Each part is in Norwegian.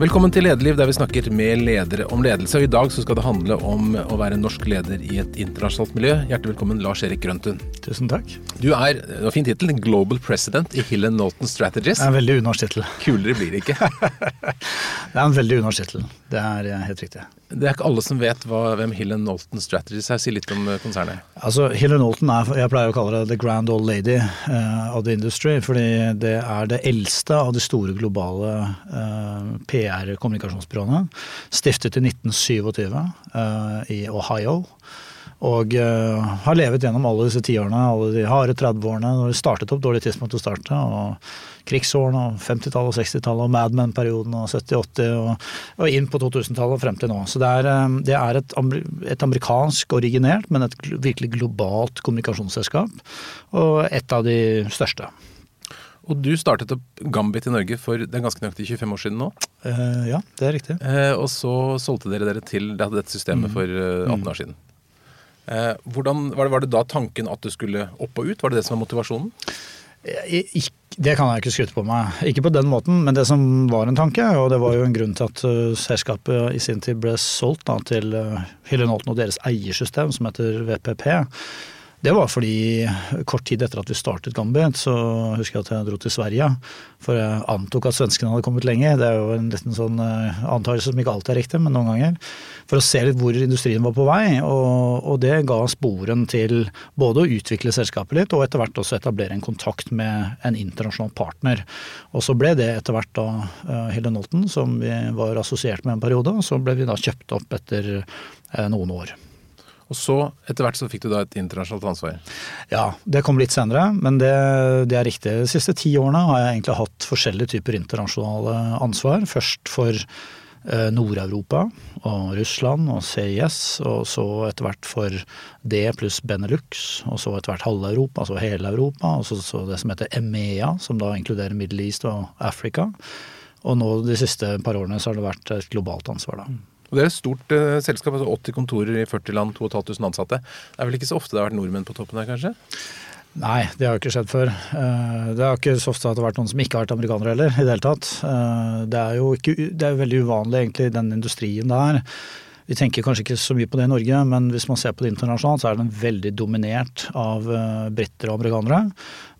Velkommen til Lederliv, der vi snakker med ledere om ledelse. Og I dag så skal det handle om å være norsk leder i et internasjonalt miljø. Hjertelig velkommen, Lars Erik Grøntun. Tusen takk. Du er, det var fin tittel, Global President i Hill Norton Strategies. Det er en veldig unorsk tittel. Kulere blir det ikke. det er en veldig unorsk tittel. Det er eh, helt riktig. Det er ikke alle som vet hva, hvem Hill Knowlton Strategies er. Si litt om eh, konsernet. Altså, Hill Knowlton er, jeg pleier å kalle det the grand old lady uh, of the industry. Fordi det er det eldste av de store globale uh, PR PR-kommunikasjonsbyråene. Stiftet i 1927 uh, i Ohio. Og uh, har levet gjennom alle disse tiårene, alle de harde 30-årene. Når det startet opp, dårlig tidspunkt å starte. og Krigsårene, og 50-tallet og 60-tallet, og Mad Men-perioden og 70-80, og, og, inn på 2000-tallet og frem til nå. Så det er, eh, det er et, et, amerikansk originert, men et virkelig globalt kommunikasjonsselskap. Og et av de største. Og du startet opp Gambit i Norge for det er ganske nøyaktig 25 år siden nå? Uh, ja, det er riktig. Uh, og så solgte dere dere til dette systemet mm. for uh, 18 år siden. Hvordan, var det, da tanken at du skulle opp og ut? Var det det som var motivasjonen? Det kan jeg ikke skryte på meg. Ikke på den måten, men det som var en tanke, og det var jo en grunn til at selskapet i sin tid ble solgt da, til Hylle Nolten og deres eiersystem, som heter VPP det var fordi kort tid etter at vi startet Gambit, så husker jeg at jeg dro til Sverige. For jeg antok at svenskene hadde kommet lenge. Det er jo en liten sånn uh, antakelse som ikke alltid er riktig, men noen ganger. For å se litt hvor industrien var på vei. Og, og, det ga sporen til både å utvikle selskapet litt, og etter hvert også etablere en kontakt med en internasjonal partner. Og så ble det etter hvert da Hilde Nolten, som vi var assosiert med en periode. Og så ble vi da kjøpt opp etter uh, noen år. Og så etter hvert så fikk du da et internasjonalt ansvar? Ja, det kom litt senere, men det, det, er riktig. De siste ti årene har jeg egentlig hatt forskjellige typer internasjonale ansvar. Først for eh, Nord-Europa og Russland og CIS, og så etter hvert for det pluss Benelux, og så etter hvert halve Europa, altså hele Europa, og så, så det som heter EMEA, som da inkluderer Middle East og Africa. Og nå de siste par årene så har det vært et globalt ansvar, da. Og Det er et stort uh, selskap, altså 80 kontorer i 40 land, 2500 ansatte. Det er vel ikke så ofte det har vært nordmenn på toppen der, kanskje? Nei, det har jo ikke skjedd før. Uh, det har ikke så ofte det vært noen som ikke har vært amerikanere heller, i det hele tatt. Uh, det er jo ikke, det er veldig uvanlig egentlig i den industrien der. Vi tenker kanskje ikke så mye på det i Norge, men hvis man ser på det internasjonalt, så er den veldig dominert av uh, briter og amerikanere.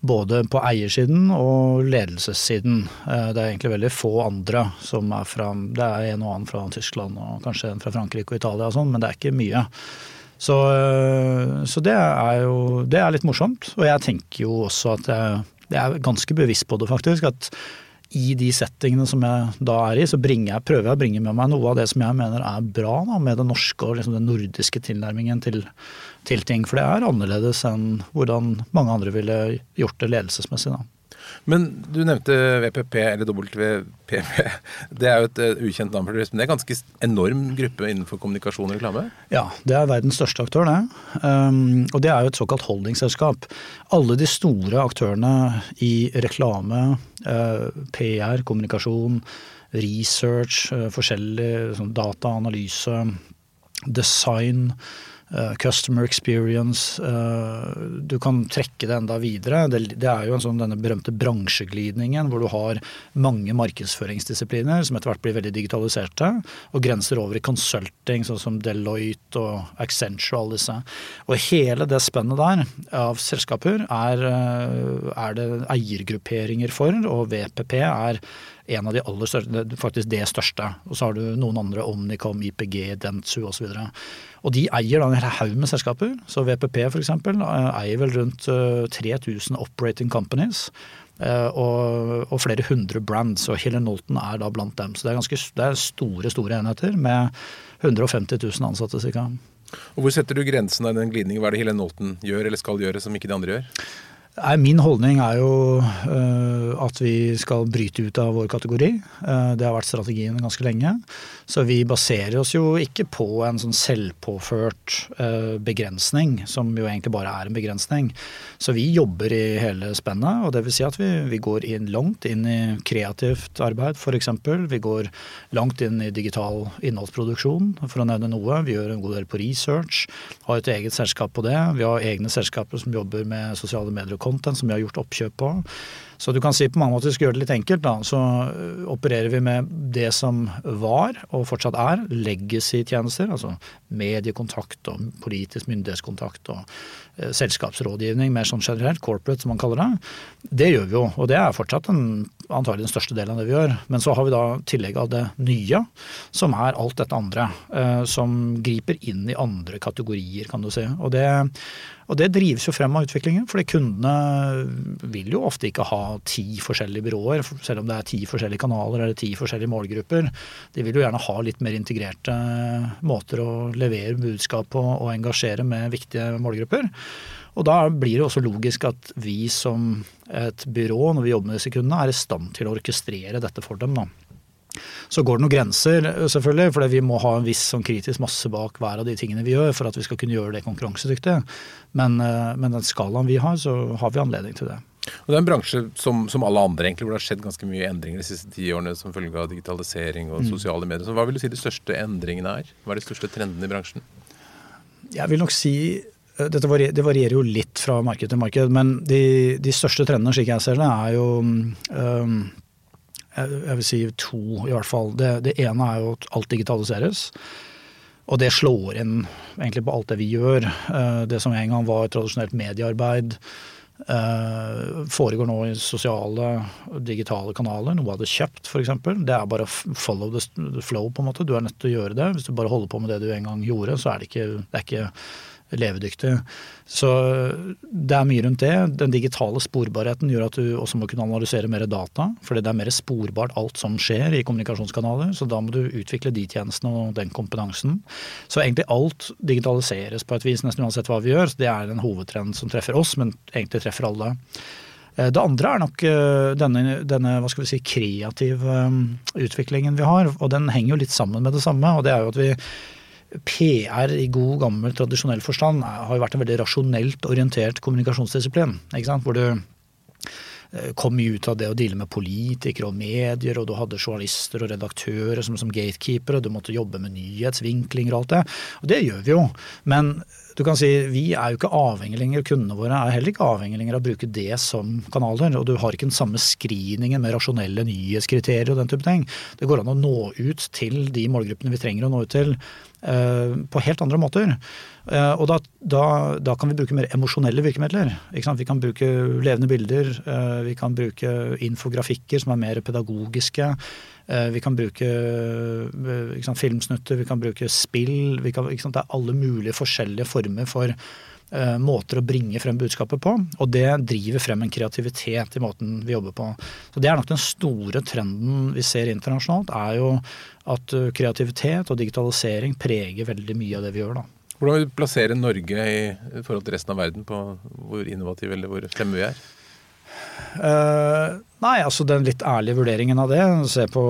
Både på eiersiden og ledelsessiden. Uh, det er egentlig veldig få andre som er fra Det er en og annen fra Tyskland og kanskje en fra Frankrike og Italia og sånn, men det er ikke mye. Så, uh, så det er jo det er litt morsomt. Og jeg tenker jo også at jeg, jeg er ganske bevisst på det, faktisk. at i de settingene som jeg da er i, så jeg, prøver jeg å bringe med meg noe av det som jeg mener er bra da, med den norske og liksom den nordiske tilnærmingen til, til, ting. For det er annerledes enn hvordan mange andre ville gjort det ledelsesmessig. da. Men du nevnte VPP, eller WPP. Det er jo et uh, ukjent navn, men det er en ganske enorm gruppe innenfor kommunikasjon og reklame? Ja, det er verdens største aktør, det. Um, og det er jo et såkalt holdingselskap. Alle de store aktørene i reklame, uh, PR, kommunikasjon, research, uh, forskjellig sånn dataanalyse, design customer experience. Uh, du kan trekke det enda videre. Det, er jo en sånn denne berømte bransjeglidningen hvor du har mange markedsføringsdisipliner som etter hvert blir veldig digitaliserte, og grenser over i consulting, sånn som Deloitte og Accenture og alle disse. Og hele det spennet der av selskaper er, uh, er det eiergrupperinger for, og VPP er en av de aller største, faktisk det største. Og så har du noen andre, Omnicom, IPG, Dentsu osv. Og, og de eier da en hel haug med selskaper. Så VPP f.eks. eier vel rundt 3000 eh, operating companies. Eh, og, og, flere hundre brands, og Hiller Nolton er da blant dem. Så det er, ganske, det er store store enheter med 150 000 ansatte ca. Og Hvor setter du grensen av den glidningen? Hva er det Hiller Nolton gjør eller skal gjøre som ikke de andre gjør? Nei, Min holdning er jo uh, at vi skal bryte ut av vår kategori. Uh, det har vært strategien ganske lenge. Så vi baserer oss jo ikke på en sånn selvpåført uh, begrensning, som jo egentlig bare er en begrensning. Så vi jobber i hele spennet, og det vil si at vi, vi går inn langt inn i kreativt arbeid, f.eks. Vi går langt inn i digital innholdsproduksjon, for å nevne noe. Vi gjør en god del på research, har et eget selskap på det. Vi har egne selskaper som jobber med sosiale medier content som vi har gjort oppkjøp på. Så du kan si på mange måter, skal gjøre det litt enkelt, da, så øh, opererer vi med det som var, og fortsatt er, legacy-tjenester. Altså mediekontakt og politisk myndighetskontakt og eh, selskapsrådgivning mer sånn generelt, corporate som man kaller det. Det gjør vi jo, og det er fortsatt en, antagelig den største delen av det vi gjør. Men så har vi da tillegg av det nye, som er alt dette andre. Eh, som griper inn i andre kategorier, kan du si. Og det og det drives jo frem av utviklingen, fordi kundene vil jo ofte ikke ha ti forskjellige byråer, selv om det er ti forskjellige kanaler eller ti forskjellige målgrupper. De vil jo gjerne ha litt mer integrerte måter å levere budskap på og engasjere med viktige målgrupper. Og da blir det også logisk at vi som et byrå, når vi jobber med disse kundene, er i stand til å orkestrere dette for dem. da. Så går det noen grenser, selvfølgelig, for vi må ha en viss sånn kritisk masse bak hver av de tingene vi gjør for at vi skal kunne gjøre det konkurransedyktig. Men, eh, men den skalaen vi har, så har vi anledning til det. Og Det er en bransje som, som, alle andre egentlig, hvor det har skjedd ganske mye endringer de siste ti årene som følge av digitalisering og mm. sosiale medier. Så Hva vil du si de største endringene er? Hva er de største trendene i bransjen? Jeg vil nok si eh, det varierer jo litt fra marked til marked, men de, de største trendene slik jeg ser det, er jo um, jeg vil si to, i hvert fall. Det, det, ene er jo at alt digitaliseres. Og det slår inn egentlig på alt det vi gjør. Eh, det som en gang var tradisjonelt mediearbeid, eh, foregår nå i sosiale, digitale kanaler. Noe av det kjøpt, f.eks. Det er bare follow the flow, på en måte. Du er nødt til å gjøre det. Hvis du bare holder på med det du en gang gjorde, så er det ikke, det er ikke levedyktig. Så det er mye rundt det. Den digitale sporbarheten gjør at du også må kunne analysere mer data. Fordi det er mer sporbart alt som skjer i kommunikasjonskanaler. Så da må du utvikle de tjenestene og den kompetansen. Så egentlig alt digitaliseres på et vis, nesten uansett hva vi gjør. Så det er en hovedtrend som treffer oss, men egentlig treffer alle. Eh, det andre er nok eh, denne, denne hva skal vi si, kreative eh, utviklingen vi har. Og den henger jo litt sammen med det samme. og det er jo at vi PR i god, gammel, tradisjonell forstand har jo vært en veldig rasjonelt orientert kommunikasjonsdisiplin. Hvor du eh, kom mye ut av det å deale med politikere og medier, og du hadde journalister og redaktører som, som gatekeepere, du måtte jobbe med nyhetsvinklinger og alt det. Og det gjør vi jo. Men du kan si vi er jo ikke avhengig lenger, kundene våre er heller ikke avhengig av å bruke det som kanaler. Og du har ikke den samme screeningen med rasjonelle nyhetskriterier og den type ting. Det går an å nå ut til de målgruppene vi trenger å nå ut til på helt andre måter. Eh, og da, da, da, kan vi bruke mer emosjonelle virkemidler. Vi kan bruke levende bilder, eh, vi kan bruke infografikker som er mer pedagogiske. Vi kan bruke sant, filmsnutter, vi kan bruke spill. Kan, det er alle mulige forskjellige former for Eh, måter å bringe frem budskapet på. Og det driver frem en kreativitet i måten vi jobber på. Så Det er nok den store trenden vi ser internasjonalt, er jo at eh, kreativitet og digitalisering preger veldig mye av det vi gjør. da. Hvordan vil du plassere Norge i forhold til resten av verden på hvor innovative eller hvor fremme vi er? Uh, nei, altså den litt ærlige vurderingen av det. Se på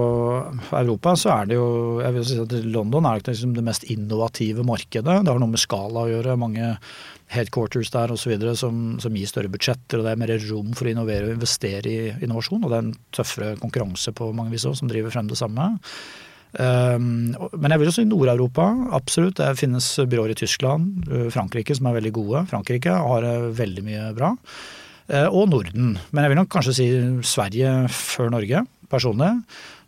Europa, så er det jo jeg vil si at London er liksom det mest innovative markedet. Det har noe med skala å gjøre. Mange headquarters der osv. Som, som gir større budsjetter. og Det er mer rom for å innovere og investere i innovasjon. Og det er en tøffere konkurranse på mange vis òg, som driver frem det samme. Um, men jeg vil jo si Nord-Europa, absolutt. Det finnes byråer i Tyskland, Frankrike som er veldig gode. Frankrike har veldig mye bra. Eh, og Norden. Men jeg vil nok kanskje si Sverige før Norge, personlig.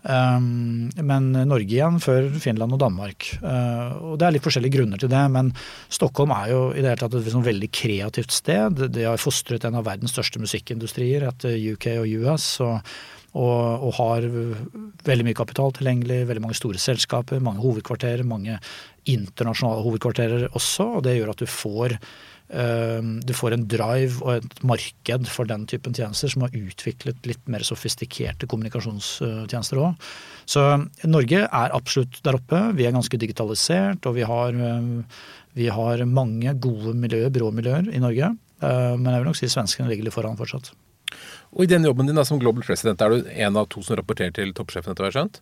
Um, men Norge igjen før Finland og Danmark. Uh, og Det er litt forskjellige grunner til det, men Stockholm er jo i det hele tatt et sånn veldig kreativt sted. De har fostret en av verdens største musikkindustrier etter UK og US. Og, og, og, har veldig mye kapital tilgjengelig, veldig mange store selskaper, mange hovedkvarterer, mange internasjonale hovedkvarterer også. og Det gjør at du får Ehm, du får en drive og et marked for den typen tjenester som har utviklet litt mer sofistikerte kommunikasjonstjenester òg. Så Norge er absolutt der oppe. Vi er ganske digitalisert, og vi har, ehm, vi har mange gode miljøer, byråmiljøer i Norge. Ehm, men jeg vil nok si svenskene ligger litt foran fortsatt. Og I den jobben din da, som Global President er du en av to som rapporterer til toppsjefen, etter hva jeg har skjønt.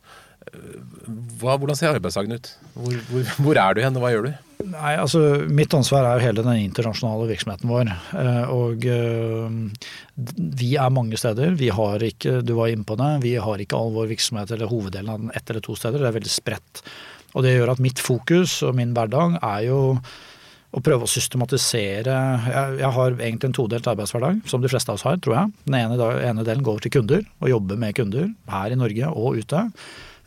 Hva, hvordan ser arbeidsdagen ut? Hvor, hvor, hvor, er du hen, og hva gjør du? Nei, altså Mitt ansvar er jo hele den internasjonale virksomheten vår. Eh, og eh, vi er mange steder. Vi har ikke du var inne på det, vi har ikke all vår virksomhet eller hoveddelen av den ett eller to steder. Det er veldig spredt. Og det gjør at mitt fokus og min hverdag er jo å prøve å systematisere jeg, har egentlig en todelt arbeidshverdag, som de fleste av oss har, tror jeg. Den ene, ene delen går til kunder og jobber med kunder her i Norge og ute.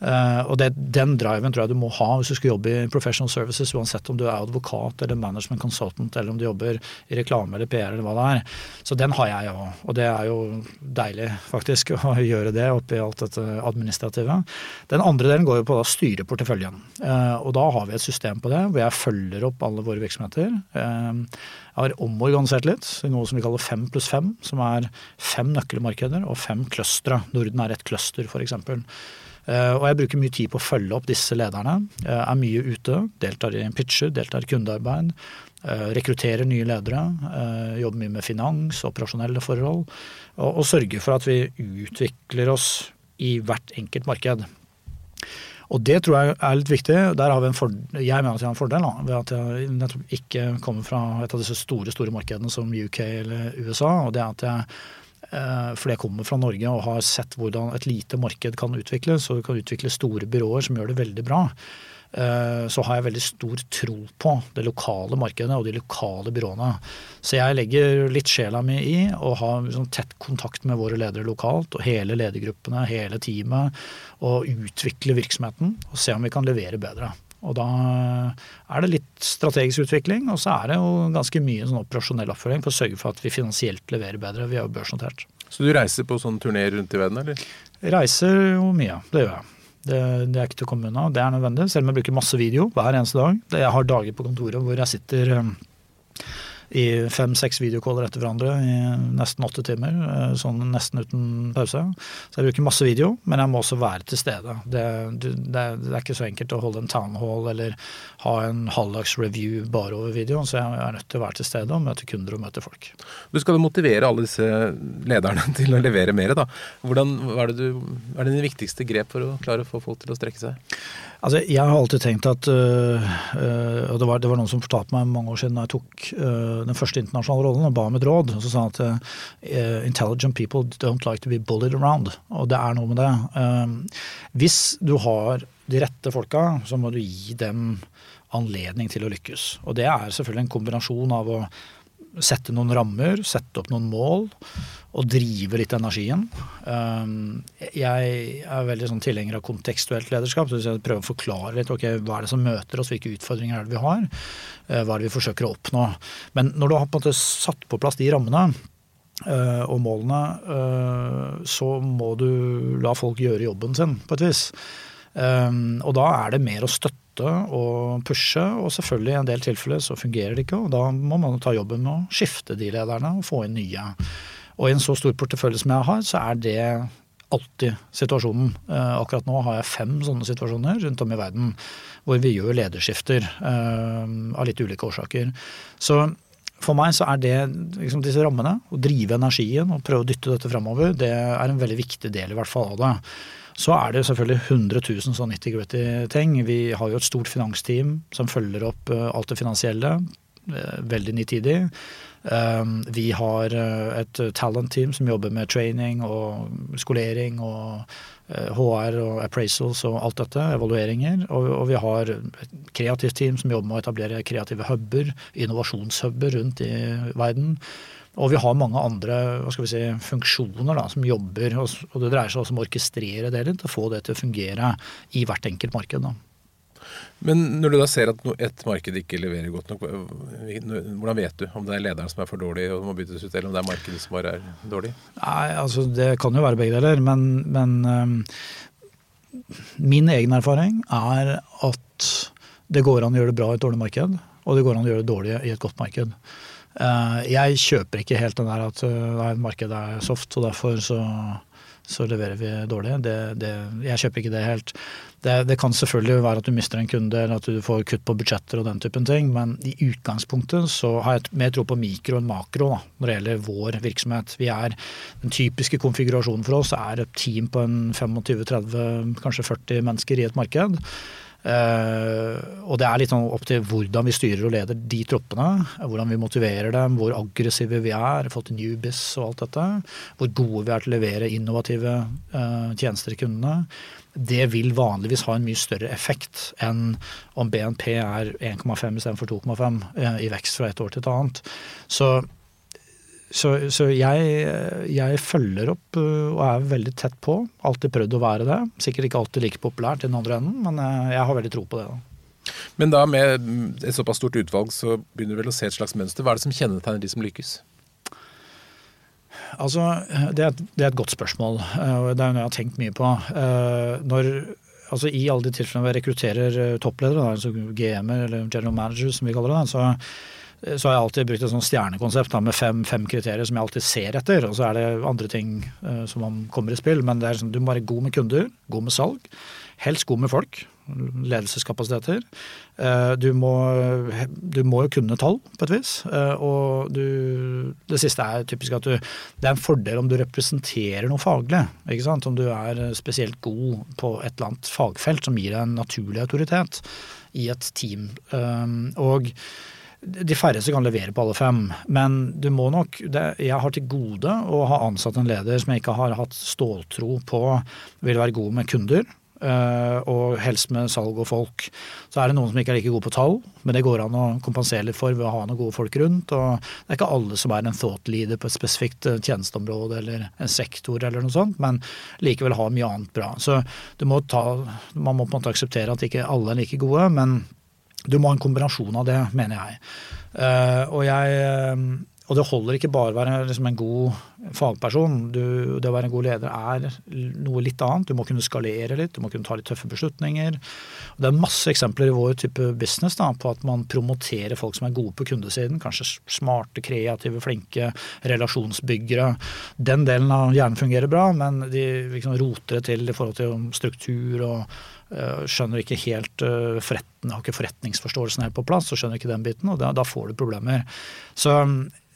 Uh, og det, Den driven tror jeg du må ha hvis du skal jobbe i professional services, uansett om du er advokat eller management consultant, eller om du jobber i reklame eller PR eller hva det er. Så den har jeg òg. Og det er jo deilig faktisk å gjøre det oppi alt dette administrative. Den andre delen går jo på å styre porteføljen. Uh, og da har vi et system på det hvor jeg følger opp alle våre virksomheter. Uh, jeg har omorganisert litt i noe som vi kaller fem pluss fem, som er fem nøkkelmarkeder og fem clustre. Norden er et cluster, f.eks. Eh, og jeg bruker mye tid på å følge opp disse lederne. Jeg er mye ute, deltar i pitcher, deltar i kundearbeid. Eh, rekrutterer nye ledere. Eh, jobber mye med finans, operasjonelle forhold. Og, og sørger for at vi utvikler oss i hvert enkelt marked. Og det tror jeg er litt viktig. Der har vi en fordel, jeg mener at jeg har en fordel da, ved at jeg nettopp ikke kommer fra et av disse store store markedene som UK eller USA. og det er at jeg Eh, fordi jeg kommer fra Norge og har sett hvordan et lite marked kan utvikles, og kan utvikle store byråer som gjør det veldig bra. Eh, så har jeg veldig stor tro på det lokale markedet og de lokale byråene. Så jeg legger litt sjela mi i å ha sånn tett kontakt med våre ledere lokalt og hele ledergruppene, hele teamet, og utvikle virksomheten og se om vi kan levere bedre. Og da er det litt strategisk utvikling, og så er det jo ganske mye sånn operasjonell oppfølging for å sørge for at vi finansielt leverer bedre. Vi er jo børsnotert. Så du reiser på sånn turné rundt i verden, eller? Jeg reiser jo mye, det gjør jeg. Det, det, er ikke til å komme unna. Det er nødvendig, selv om jeg bruker masse video hver eneste dag. Jeg har dager på kontoret hvor jeg sitter i fem-seks videocaller etter hverandre i nesten åtte timer. Eh, sånn nesten uten pause. Så jeg bruker masse video, men jeg må også være til stede. Det, det, det er ikke så enkelt å holde en town hall eller ha en halvdags review bare over video, så jeg er nødt til å være til stede og møte kunder og møte folk. Du skal motivere alle disse lederne til å levere mer. da. Hvordan, hva er, det du, er det dine viktigste grep for å klare å få folk til å strekke seg? Altså, jeg har alltid tenkt at øh, øh, og det var, det var, noen som fortalte meg mange år siden da jeg tok øh, den første internasjonale rollen og ba om et råd. og Så sa han at intelligent people don't like to be bullied around. Og det er noe med det. hvis du har de rette folka, så må du gi dem anledning til å lykkes. Og det er selvfølgelig en kombinasjon av å sette noen rammer, sette opp noen mål og drive litt energien. Um, jeg er veldig sånn tilhenger av kontekstuelt lederskap. så Jeg prøver å forklare litt ok, hva er det som møter oss, hvilke utfordringer er det vi har. Uh, hva er det vi forsøker å oppnå. Men når du har på en måte satt på plass de rammene uh, og målene, uh, så må du la folk gjøre jobben sin på et vis. Um, og da er det mer å støtte og pushe, og selvfølgelig i en del tilfeller så fungerer det ikke. og Da må man ta jobben med å skifte de lederne og få inn nye. Og i en så stor portefølje som jeg har, så er det alltid situasjonen. Uh, akkurat nå har jeg fem sånne situasjoner rundt om i verden hvor vi gjør lederskifter uh, av litt ulike årsaker. Så for meg så er det liksom disse rammene, å drive energien og prøve å dytte dette framover, det er en veldig viktig del i hvert fall av det. Så er det selvfølgelig 100 000 sånn nitty-gritty-ting. Vi har jo et stort finansteam som følger opp eh, alt det finansielle. Eh, veldig nitidig. Eh, vi har et talent-team som jobber med training og skolering og HR og appraisals og alt dette, evalueringer. Og, vi har et kreativt team som jobber med å etablere kreative huber, innovasjonshuber rundt i verden. Og vi har mange andre hva skal vi si, funksjoner da, som jobber, og det dreier seg også om å orkestrere det litt, og få det til å fungere i hvert enkelt marked. da. Men når du da ser at et marked ikke leverer godt nok, hvordan vet du om det er lederen som er for dårlig og må byttes ut, eller om det er markedet som bare er dårlig? Nei, altså Det kan jo være begge deler, men, men um, min egen erfaring er at det går an å gjøre det bra i et dårlig marked, og det går an å gjøre det dårlig i et godt marked. Eh, jeg kjøper ikke helt den der at eh, markedet er soft, og derfor så, så leverer vi dårlig. Det, det, jeg kjøper ikke det helt. Det, det, kan selvfølgelig være at du mister en kunde, eller at du får kutt på budsjetter og den typen ting, men i utgangspunktet så har jeg mer tro på mikro enn makro da, når det gjelder vår virksomhet. Vi er, Den typiske konfigurasjonen for oss er et team på en 25-30, kanskje 40 mennesker i et marked. Uh, og det er litt sånn opp til hvordan vi styrer og leder de troppene. Hvordan vi motiverer dem, hvor aggressive vi er, fått newbies og alt dette. Hvor gode vi er til å levere innovative uh, tjenester til kundene. Det vil vanligvis ha en mye større effekt enn om BNP er 1,5 istedenfor 2,5 uh, i vekst fra et år til et annet. Så så, så jeg, jeg, følger opp øh, og er veldig tett på. Alltid prøvd å være det. Sikkert ikke alltid like populært i den andre enden, men øh, jeg har veldig tro på det. da. Men da med et såpass stort utvalg, så begynner du vel å se et slags mønster. Hva er det som kjennetegner de som lykkes? Altså, det er, et, det er et godt spørsmål, øh, og det er noe jeg har tenkt mye på. Når, altså I alle de tilfellene vi rekrutterer toppledere, altså GM-er eller general managers som vi kaller det, så så har jeg alltid brukt et sånt stjernekonsept da, med fem, fem, kriterier som jeg alltid ser etter. Og så er det andre ting uh, som kommer i spill. Men det er sånn, du må være god med kunder, god med salg. Helst god med folk. Ledelseskapasiteter. Uh, du, må, du må jo kunne tall, på et vis. Og du, det siste er typisk at du Det er en fordel om du representerer noe faglig. ikke sant? Om du er spesielt god på et eller annet fagfelt som gir deg en naturlig autoritet i et team. og de færreste kan levere på alle fem, men du må nok det, Jeg har til gode å ha ansatt en leder som jeg ikke har hatt ståltro på vil være god med kunder. Eh, og helst med salg og folk. Så er det noen som ikke er like gode på tall, men det går an å kompensere litt for ved å ha noen gode folk rundt. Og det er ikke alle som er en thought leader på et spesifikt eh, tjenesteområde eller en sektor eller noe sånt, men likevel har mye annet bra. Så må ta, man må på en måte akseptere at ikke alle er like gode, men du må ha en kombinasjon av det, mener jeg. Uh, og, jeg uh, og det holder ikke bare å være liksom en god fagperson. Du, det å være en god leder er noe litt annet. Du må kunne skalere litt, du må kunne ta litt tøffe beslutninger. Og det er masse eksempler i vår type business da, på at man promoterer folk som er gode på kundesiden. Kanskje smarte, kreative, flinke relasjonsbyggere. Den delen av hjernen fungerer bra, men de liksom roter det til i forhold til struktur og Eh, skjønner ikke helt forretten, har ikke forretningsforståelsen helt på plass, så skjønner ikke den biten, og da, da får du problemer. Så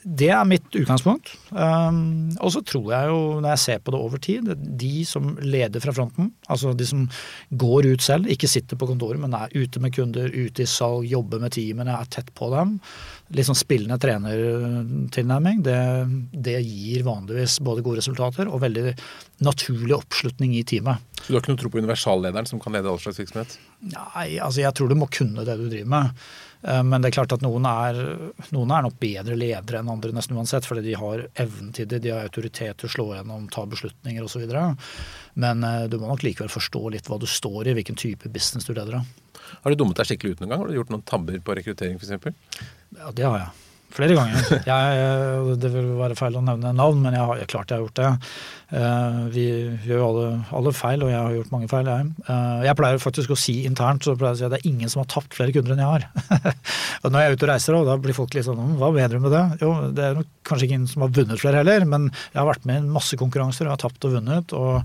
det er mitt utgangspunkt. Um, og så tror jeg jo, når jeg ser på det over tid, de som leder fra fronten, altså de som går ut selv, ikke sitter på kontoret, men er ute med kunder, ute i salg, jobber med teamene, er tett på dem. Litt sånn spillende trenertilnærming. Det, det gir vanligvis både gode resultater og veldig naturlig oppslutning i teamet. Så du har ikke noe tro på universallederen som kan lede all slags virksomhet? Nei, altså jeg tror du må kunne det du driver med. Eh, men det er klart at noen er, noen er, nok bedre ledere enn andre nesten uansett, fordi de har evnen til det, de har autoritet til å slå gjennom, ta beslutninger osv. Men eh, du må nok likevel forstå litt hva du står i, hvilken type business du leder av. Har du dummet deg skikkelig ut noen gang? Har du gjort noen tabber på rekruttering f.eks.? Ja, det har jeg. Flere ganger. Jeg, det vil være feil å nevne navn, men jeg har, jeg klart jeg har gjort det. Uh, vi gjør alle, alle, feil, og jeg har gjort mange feil, jeg. Uh, jeg pleier faktisk å si internt så pleier jeg å si at det er ingen som har tapt flere kunder enn jeg har. og når jeg er ute og reiser, da blir folk litt sånn Hva mener du med det? Jo, det er kanskje ingen som har vunnet flere heller, men jeg har vært med i masse konkurranser og har tapt og vunnet. og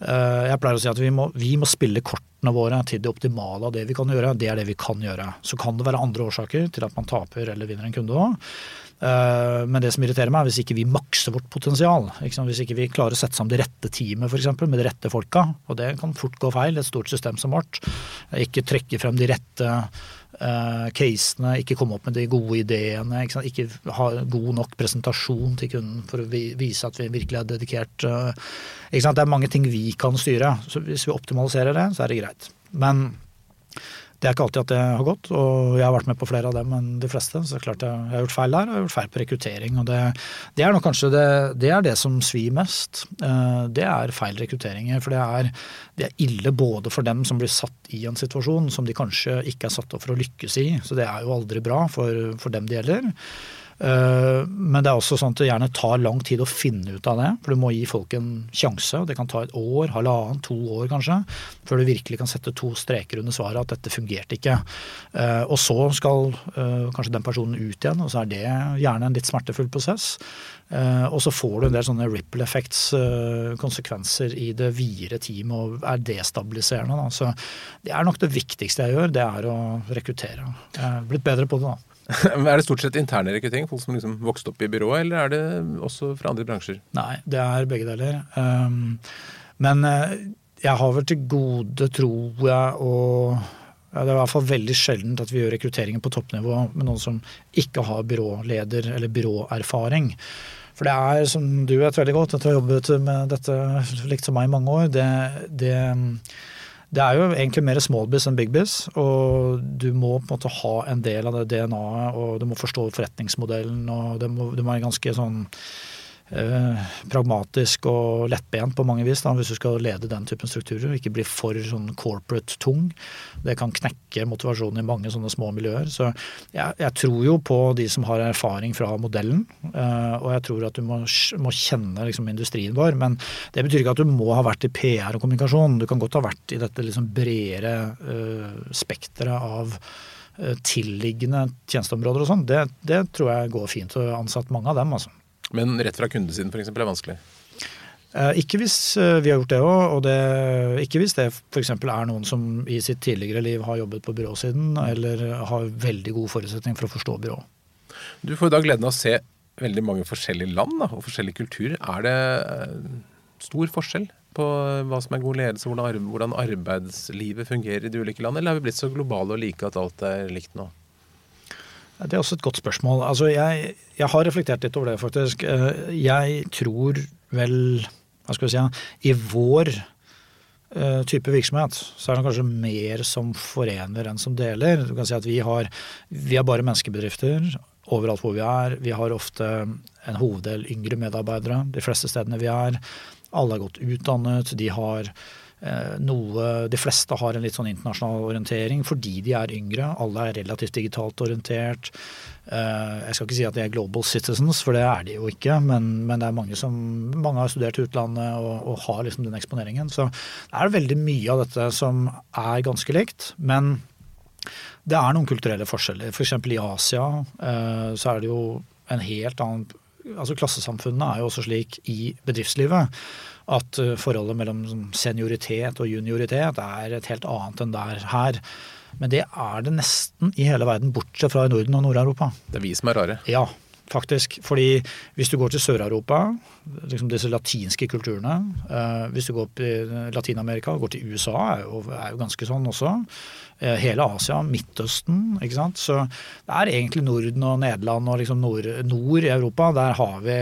jeg pleier å si at vi må, vi må spille kortene våre til det optimale av det vi kan gjøre. Det er det vi kan gjøre. Så kan det være andre årsaker til at man taper eller vinner en kunde òg. Eh, men det som irriterer meg, er hvis ikke vi makser vårt potensial. Ikke hvis ikke vi klarer å sette sammen det rette teamet eksempel, med de rette folka. Og det kan fort gå feil, et stort system som vårt. Ikke trekke frem de rette uh, casene, ikke komme opp med de gode ideene. Ikke, ikke ha god nok presentasjon til kunden for å vise at vi virkelig er dedikert. Uh, det er mange ting vi kan styre. Så hvis vi optimaliserer det, så er det greit. Men det er ikke alltid at det har gått, og jeg har vært med på flere av dem enn de fleste. Så det er klart jeg, jeg har gjort feil der, og jeg har gjort feil på rekruttering. og Det, det er nok kanskje det, det, er det som svir mest. Eh, det er feil rekrutteringer. For det er, det er ille både for dem som blir satt i en situasjon som de kanskje ikke er satt opp for å lykkes i. Så det er jo aldri bra for, for dem det gjelder. Eh, men det er også sånn at det gjerne tar lang tid å finne ut av det. For du må gi folk en sjanse. Det kan ta et år, halvannen, to år kanskje, før du virkelig kan sette to streker under svaret at dette fungerte ikke. Eh, og så skal eh, kanskje den personen ut igjen, og så er det gjerne en litt smertefull prosess. Og så får du en del sånne ripple effects, konsekvenser i det videre teamet og er destabiliserende. Så det er nok det viktigste jeg gjør, det er å rekruttere. Jeg er blitt bedre på det da. er det stort sett interne rekruttering? Folk som liksom vokste opp i byrået, eller er det også fra andre bransjer? Nei, det er begge deler. Um, men uh, jeg har vel til gode, tror jeg, å Det er i hvert fall veldig sjeldent at vi gjør rekrutteringen på toppnivå med noen som ikke har byråleder eller byråerfaring. For det er, som du vet veldig godt, etter å ha jobbet med dette likt som meg i mange år, det, det, det er jo egentlig mer small biz enn big biz. Og du må på en måte ha en del av det DNA-et, og du må forstå forretningsmodellen, og det må, det må være ganske sånn Eh, pragmatisk og lettbent på mange vis, da, hvis du skal lede den typen strukturer. Ikke bli for sånn corporate tung. Det kan knekke motivasjonen i mange sånne små miljøer. Så jeg, jeg tror jo på de som har erfaring fra modellen, eh, og jeg tror at du må, må kjenne liksom, industrien vår. Men det betyr ikke at du må ha vært i PR og kommunikasjon. Du kan godt ha vært i dette liksom bredere uh, spekteret av tilliggende tjenesteområder og sånn. Det, det tror jeg går fint å ansatt mange av dem, altså. Men rett fra kundesiden f.eks. er vanskelig? Eh, ikke hvis eh, vi har gjort det òg, og det, ikke hvis det f.eks. er noen som i sitt tidligere liv har jobbet på byråsiden, eller har veldig god forutsetning for å forstå byrå. Du får i dag gleden av å se veldig mange forskjellige land da, og forskjellige kulturer. Er det eh, stor forskjell på hva som er god ledelse, hvordan arbeidslivet fungerer i de ulike land, eller har vi blitt så globale og like at alt er likt nå? Det er også et godt spørsmål. Altså, jeg, jeg, har reflektert litt over det, faktisk. Eh, jeg tror vel, hva skal vi si, i vår uh, type virksomhet så er det kanskje mer som forener enn som deler. Du kan si at vi har, vi er bare menneskebedrifter overalt hvor vi er. Vi har ofte en hoveddel yngre medarbeidere de fleste stedene vi er. Alle er godt utdannet. De har Eh, noe De fleste har en litt sånn internasjonal orientering fordi de er yngre. Alle er relativt digitalt orientert. Eh, jeg skal ikke si at de er global citizens, for det er de jo ikke. Men, men det er mange som mange har studert utlandet og, og, har liksom den eksponeringen. Så det er veldig mye av dette som er ganske likt. Men det er noen kulturelle forskjeller. F.eks. For i Asia eh, så er det jo en helt annen altså Klassesamfunnet er jo også slik i bedriftslivet at eh, forholdet mellom sånn senioritet og junioritet er et helt annet enn det er her. Men det er det nesten i hele verden, bortsett fra i Norden og Nord-Europa. Det er vi som er rare? Ja, faktisk. Fordi hvis du går til Sør-Europa, liksom disse latinske kulturene eh, Hvis du går opp i Latin-Amerika, går til USA, er jo, er jo ganske sånn også. Eh, hele Asia, Midtøsten. ikke sant? Så det er egentlig Norden og Nederland og liksom nord, nord, i Europa. Der har vi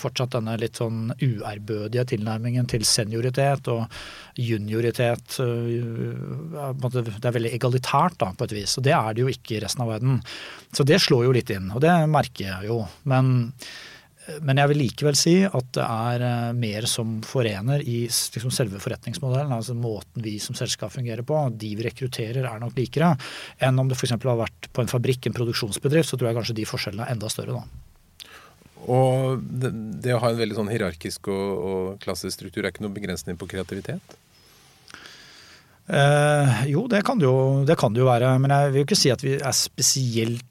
fortsatt denne litt sånn uærbødige tilnærmingen til senioritet og junioritet. Eh, det er veldig egalitært da, på et vis, og det er det jo ikke i resten av verden. Så det slår jo litt inn, og det merker jeg jo. Men men jeg vil likevel si at det er eh, mer som forener i liksom selve forretningsmodellen. altså Måten vi som selskap fungerer på. De vi rekrutterer er nok likere enn om det f.eks. har vært på en fabrikk, en produksjonsbedrift. Så tror jeg kanskje de forskjellene er enda større da. Og det, det å ha en veldig sånn hierarkisk og, og klassisk struktur er ikke noen begrensning på kreativitet? Eh, jo, det kan, det jo, det kan det jo være. Men jeg vil jo ikke si at vi er spesielt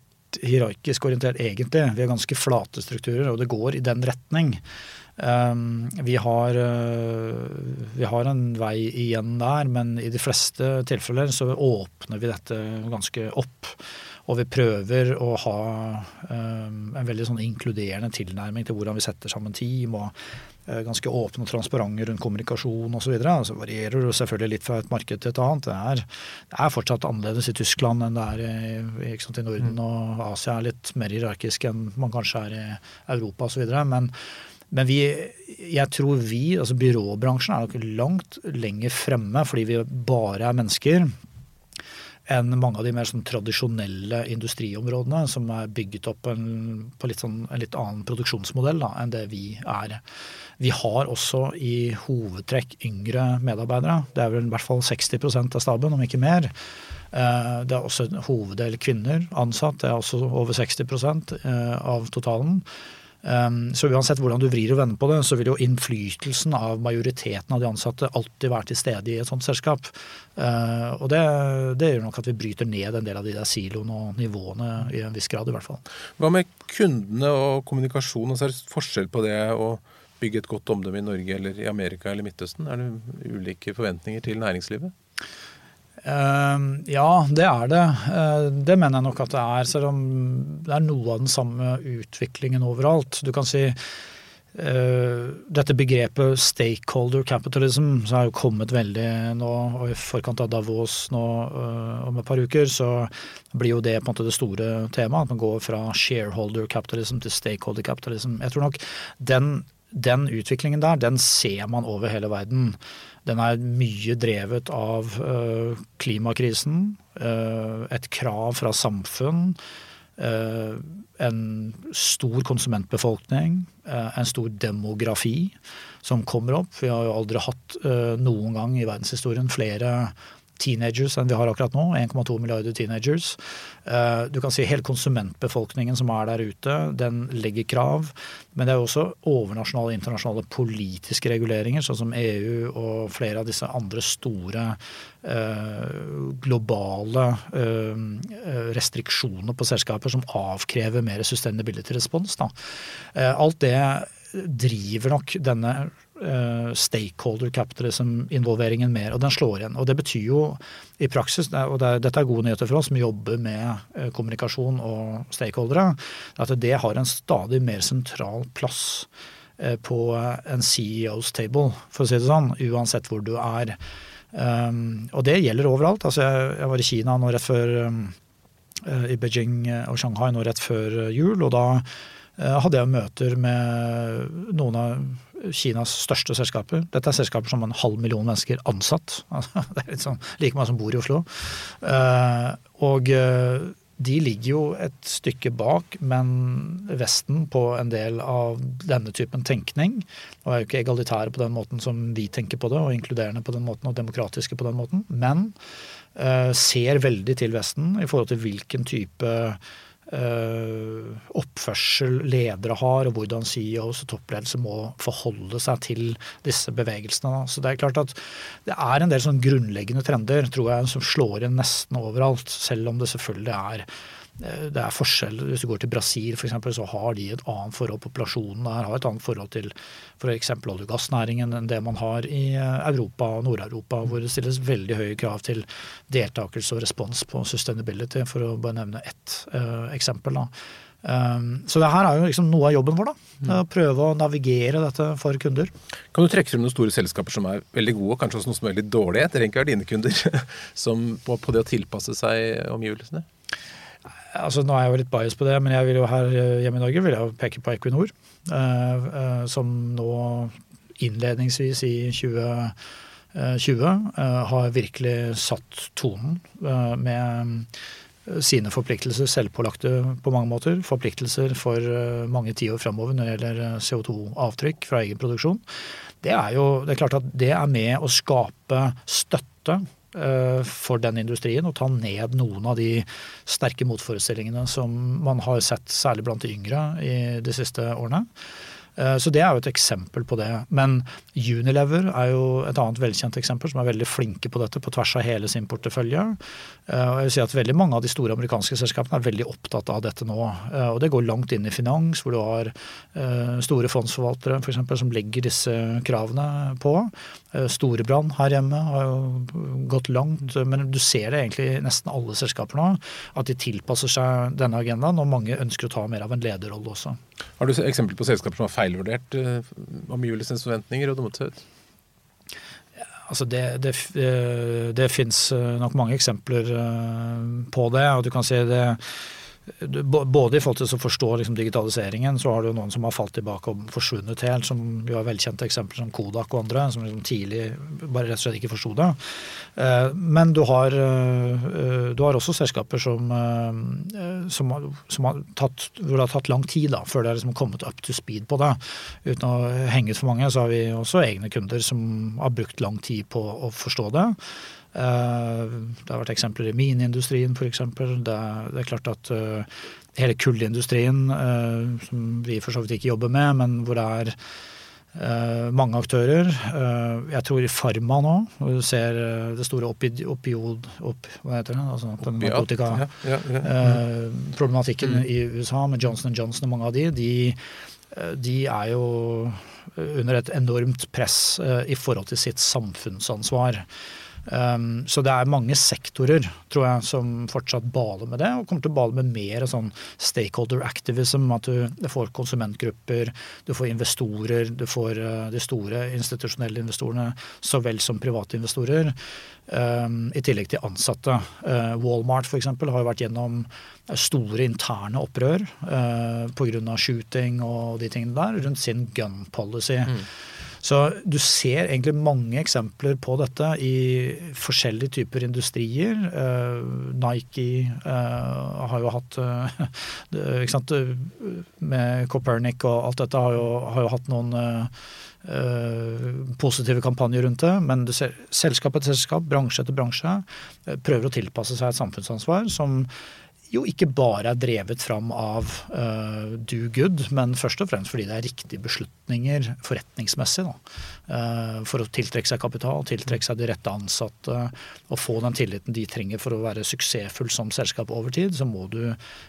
hierarkisk orientert, egentlig. Vi har ganske flate strukturer, og det går i den retning. Um, vi har, uh, vi har en vei igjen der, men i de fleste tilfeller så åpner vi dette ganske opp. Og vi prøver å ha um, en veldig sånn inkluderende tilnærming til hvordan vi setter sammen team. og Eh, ganske åpne og transparente rundt kommunikasjon osv. Så, videre. så varierer det selvfølgelig litt fra et marked til et annet. Det er, det er fortsatt annerledes i Tyskland enn det er i, sant, i Norden. Mm. Og Asia er litt mer hierarkisk enn man kanskje er i Europa osv. Men, men vi, jeg tror vi, altså byråbransjen, er nok langt lenger fremme fordi vi bare er mennesker enn mange av de mer sånn tradisjonelle industriområdene, som er bygget opp en, på litt sånn, en litt annen produksjonsmodell da, enn det vi er. Vi har også i hovedtrekk yngre medarbeidere. Det er vel i hvert fall 60% av staben, om ikke mer. Eh, det er også en hoveddel kvinner ansatt, det er også over 60 eh, av totalen. Ehm, så uansett hvordan du vrir og vender på det, så vil jo innflytelsen av majoriteten av de ansatte alltid være til stede i et sånt selskap. Ehm, og det, det gjør nok at vi bryter ned en del av de der siloene og nivåene i en viss grad, i hvert fall. Hva med kundene og kommunikasjon? Altså er det forskjell på det å bygge et godt omdømme i Norge eller i Amerika eller Midtøsten? Er det ulike forventninger til næringslivet? Ehm, ja, det er det. Eh, det mener jeg nok at det er. Selv om det er noe av den samme utviklingen overalt. Du kan si Uh, dette begrepet stakeholder capitalism som har jo kommet veldig nå, og i forkant av Davos nå uh, om et par uker, så blir jo det på en måte det store temaet. At man går fra shareholder capitalism til stakeholder capitalism. Jeg tror nok den, den utviklingen der, den ser man over hele verden. Den er mye drevet av uh, klimakrisen, et krav fra samfunn Eh, en stor konsumentbefolkning, eh, en stor demografi som kommer opp. Vi har jo aldri hatt eh, noen gang i verdenshistorien flere teenagers enn vi har akkurat nå. 1,2 milliarder teenagers. Eh, du kan si hele konsumentbefolkningen som er der ute, den legger krav. Men det er jo også overnasjonale internasjonale politiske reguleringer, sånn som EU og flere av disse andre store eh, globale eh, restriksjoner på selskaper som avkrever mer sustainability respons. Alt det driver nok denne stakeholder capitalism-involveringen mer, og den slår igjen. Og Det betyr jo i praksis, og det dette er gode nyheter for oss som jobber med uh, kommunikasjon og stakeholdere, at det har en stadig mer sentral plass uh, på en CEOs table, for å si det sånn, uansett hvor du er. Um, og det gjelder overalt. Altså, jeg, var i Kina nå rett før um, i Beijing og Shanghai nå rett før jul, og da hadde jeg møter med noen av Kinas største selskaper. Dette er selskaper som har en halv million mennesker ansatt. det er litt sånn, like mange som bor i Oslo. Eh, og eh, de ligger jo et stykke bak, men Vesten på en del av denne typen tenkning, og er jo ikke egalitære på den måten som vi tenker på det, og inkluderende på den måten, og demokratiske på den måten, men ser veldig til Vesten i forhold til hvilken type uh, oppførsel ledere har, og hvordan CEOs og toppledelse må forholde seg til disse bevegelsene. Så det er klart at det er en del sånn grunnleggende trender tror jeg, som slår inn nesten overalt, selv om det selvfølgelig er det er forskjell. Hvis du går til Brasil f.eks., så har de et annet forhold. Populasjonen der har et annet forhold til f.eks. olje- og gassnæringen enn det man har i eh, Europa og Nord-Europa, hvor det stilles veldig høye krav til deltakelse og respons på sustainability, for å bare nevne ett uh, eksempel. Um, så det her er jo liksom noe av jobben vår. da, mm. Å prøve å navigere dette for kunder. Kan du trekke frem noen store selskaper som er veldig gode, og kanskje også noen som er veldig dårlige? Det trenger ikke være dine kunder, som på, på det å tilpasse seg omgivelsene? Altså Nå er jeg jo litt bias på det, men jeg vil jo her eh, hjemme i Norge vil jeg peke på Equinor. Eh, eh, som nå innledningsvis i 2020 har virkelig satt tonen med sine forpliktelser, selvpålagte på mange måter. Forpliktelser for mange tiår framover når det gjelder CO2-avtrykk fra egen produksjon. Det er jo det er klart at det er med å skape støtte for den industrien og ta ned noen av de sterke motforestillingene som man har sett særlig blant de yngre i de siste årene. Eh, så det er jo et eksempel på det. Men Unilever er jo et annet velkjent eksempel, som er veldig flinke på dette på tvers av hele sin portefølje. Eh, og jeg vil si at Veldig mange av de store amerikanske selskapene er veldig opptatt av dette nå. Eh, og Det går langt inn i finans, hvor du har store fondsforvaltere for eksempel, som legger disse kravene på. Storebrand her hjemme har jo gått langt, men du ser det egentlig i nesten alle selskaper nå, at de tilpasser seg denne agendaen, og mange ønsker å ta mer av en lederrolle også. Har du eksempel på selskaper som har feilvurdert uh, omgivelsenes forventninger og dummet? Altså det, det, eh, det fins eh, nok mange eksempler på det. og du kan si det både i forhold til å forstå liksom, digitaliseringen, så har du noen som har falt tilbake og forsvunnet helt, som vi har velkjente eksempler som Kodak og andre, som liksom tidlig bare rett og slett ikke forsto det. Eh, men du har, eh, du har også selskaper som, eh, som, som har tatt, hvor det har tatt lang tid da, før det har liksom kommet up to speed på det. Uten å henge ut for mange, så har vi også egne kunder som har brukt lang tid på å forstå det. Eh, det har vært eksempler i mineindustrien f.eks. Det, det er klart at eh, hele kullindustrien, eh, som vi for så vidt ikke jobber med, men hvor det er mange aktører. Jeg tror i Farma nå, hvor du ser det store opiod... Op, hva heter det? Altså, Narkotikaproblematikken Ja, ja, ja. Mm. i USA med Johnson Johnson og mange av de, de, de er jo under et enormt press i forhold til sitt samfunnsansvar. Um, så det er mange sektorer tror jeg, som fortsatt baler med det, og kommer til å bale med mer sånn stakeholder activism. At du, du får konsumentgrupper, du får investorer, du får uh, de store institusjonelle investorene så vel som private investorer. Um, I tillegg til ansatte. Uh, Walmart f.eks. har jo vært gjennom store interne opprør uh, pga. shooting og de tingene der rundt sin gun policy. Mm. Så du ser egentlig mange eksempler på dette i forskjellige typer industrier. Uh, Nike uh, har jo hatt uh, ikke sant, Med Copernic og alt dette har jo, har jo hatt noen positive kampanjer rundt det. Men du ser, selskap etter selskap, bransje etter bransje, prøver å tilpasse seg et samfunnsansvar som jo ikke bare er drevet fram av uh, do good, men først og fremst fordi det er riktige beslutninger forretningsmessig. Uh, for å tiltrekke seg kapital, tiltrekke seg de rette ansatte og få den tilliten de trenger for å være suksessfull som selskap over tid, så må du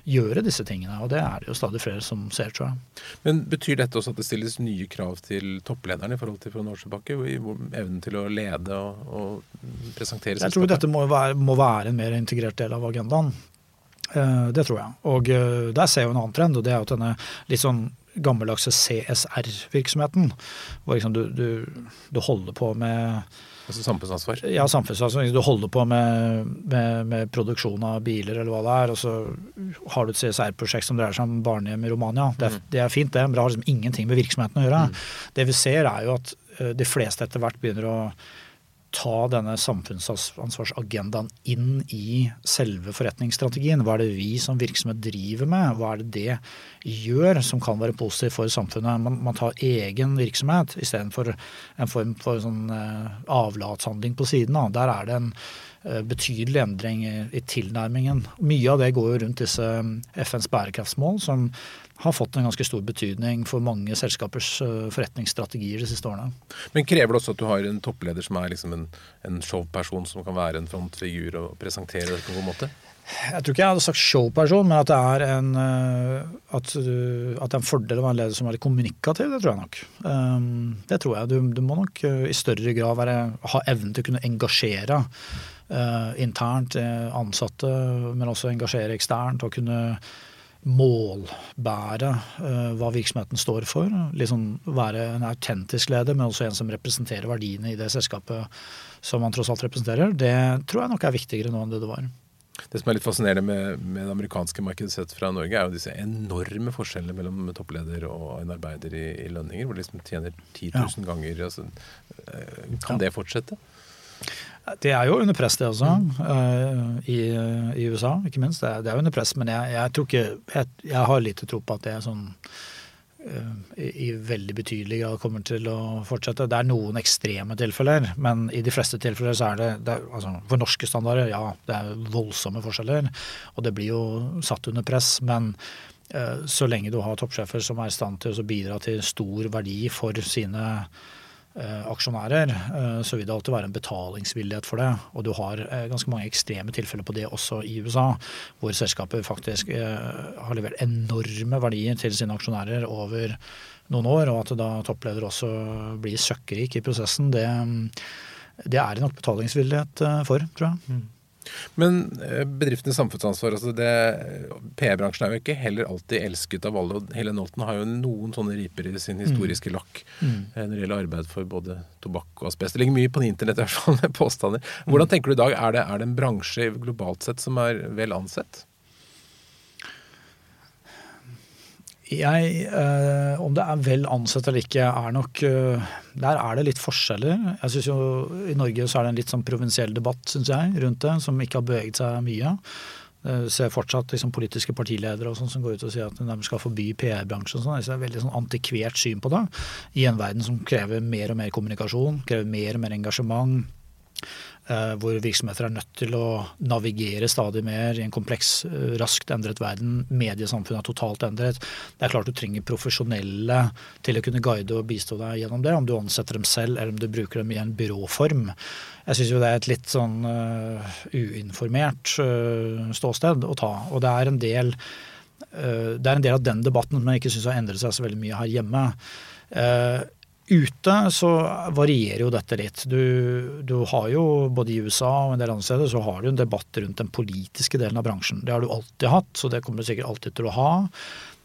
gjøre disse tingene. Og det er det jo stadig flere som ser, tror jeg. Men Betyr dette også at det stilles nye krav til topplederne i forhold til fra Nordsjøbakke? I evnen til å lede og, og presentere selskapet? Jeg tror dette må være, må være en mer integrert del av agendaen. Eh, det tror jeg. Og eh, der ser jeg jo en annen trend, og det er jo denne litt sånn gammeldagse CSR-virksomheten. Hvor liksom du, du, du, holder på med Altså samfunnsansvar? Ja, samfunnsansvar. Du holder på med, med, med, produksjon av biler eller hva det er, og så har du et CSR-prosjekt som dreier seg om barnehjem i Romania. Det er, mm. det er fint, det, men det har liksom ingenting med virksomheten å gjøre. Mm. Det vi ser er jo at eh, de fleste etter hvert begynner å ta denne samfunnsansvarsagendaen inn i selve forretningsstrategien. Hva er det vi som virksomhet driver med? Hva er det det gjør som kan være positivt for samfunnet? Man, man tar egen virksomhet istedenfor en form for sånn eh, avlatshandling på siden av. Der er det en betydelig endring i, i tilnærmingen. Mye av det går jo rundt disse eh, FNs bærekraftsmål, som har fått en ganske stor betydning for mange selskapers eh, forretningsstrategier de siste årene. Men krever det også at du har en toppleder som er liksom en, en showperson som kan være en frontfigur og presentere det på en god måte? Jeg tror ikke jeg hadde sagt showperson, men at det er en, eh, at, at det er en fordel å være en leder som er kommunikativ, det tror jeg nok. Um, det tror jeg. Du, du må nok eh, i større grad være, ha evnen til å kunne engasjere internt ansatte, men også engasjere eksternt. og kunne målbære uh, hva virksomheten står for. Liksom være en autentisk leder, men også en som representerer verdiene i det selskapet som man tross alt representerer. Det tror jeg nok er viktigere nå enn det det var. Det som er litt fascinerende med, med det amerikanske markedet sett fra Norge, er jo disse enorme forskjellene mellom toppleder og en arbeider i, i lønninger, hvor de liksom tjener 10 000 ja. ganger. Altså, eh, kan ja. det fortsette? Det er jo under press, det også, Mm. i, i, USA, ikke minst. Det er, det er under press, men jeg, jeg ikke jeg, jeg, har lite tro på at det er sånn uh, i, i, veldig betydelig grad kommer til å fortsette. Det er noen ekstreme tilfeller, men i de fleste tilfeller så er det, det er, altså, For norske standarder, ja, det er voldsomme forskjeller, og det blir jo satt under press. men uh, så lenge du har toppsjefer som er i stand til å bidra til stor verdi for sine Eh, aksjonærer, eh, så vil det alltid være en betalingsvillighet for det. Og du har eh, ganske mange ekstreme tilfeller på det også i USA, hvor selskaper faktisk har levert enorme verdier til sine aksjonærer over noen år, og at da toppleder også blir søkkrik i prosessen, det, det er det nok betalingsvillighet for, tror jeg. Mm. Men eh, bedriftenes samfunnsansvar altså PR-bransjen er jo ikke heller alltid elsket av alle. og Hele Nolten har jo noen sånne riper i sin historiske lakk mm. Eh, når det gjelder arbeid for både tobakk og asbest. Det ligger mye på internett i hvert fall med påstander. Hvordan tenker du i dag, er det, er det en bransje globalt sett som er vel ansett? Jeg, eh, om det er vel ansett eller ikke, er nok eh, Der er det litt forskjeller. Jeg synes jo I Norge så er det en litt sånn provinsiell debatt synes jeg, rundt det, som ikke har beveget seg mye. Jeg ser fortsatt liksom, politiske partiledere og sånn som går ut og sier at de skal forby PR-bransjen. Sånn. Det er veldig sånn antikvert syn på det. I en verden som krever mer og mer kommunikasjon, krever mer og mer engasjement. Eh, hvor virksomheter er nødt til å navigere stadig mer i en kompleks, eh, raskt endret verden. Mediesamfunnet er totalt endret. Det er klart du trenger profesjonelle til å kunne guide og bistå deg gjennom det, om du ansetter dem selv eller om du bruker dem i en byråform. Jeg syns jo det er et litt sånn uh, uinformert uh, ståsted å ta. Og det er en del uh, det er en del av den debatten som jeg ikke syns har endret seg så veldig mye her hjemme. Ute så varierer jo dette litt. Du, du, har jo både i USA og en del andre steder så har du en debatt rundt den politiske delen av bransjen. Det har du alltid hatt, så det kommer du sikkert alltid til å ha.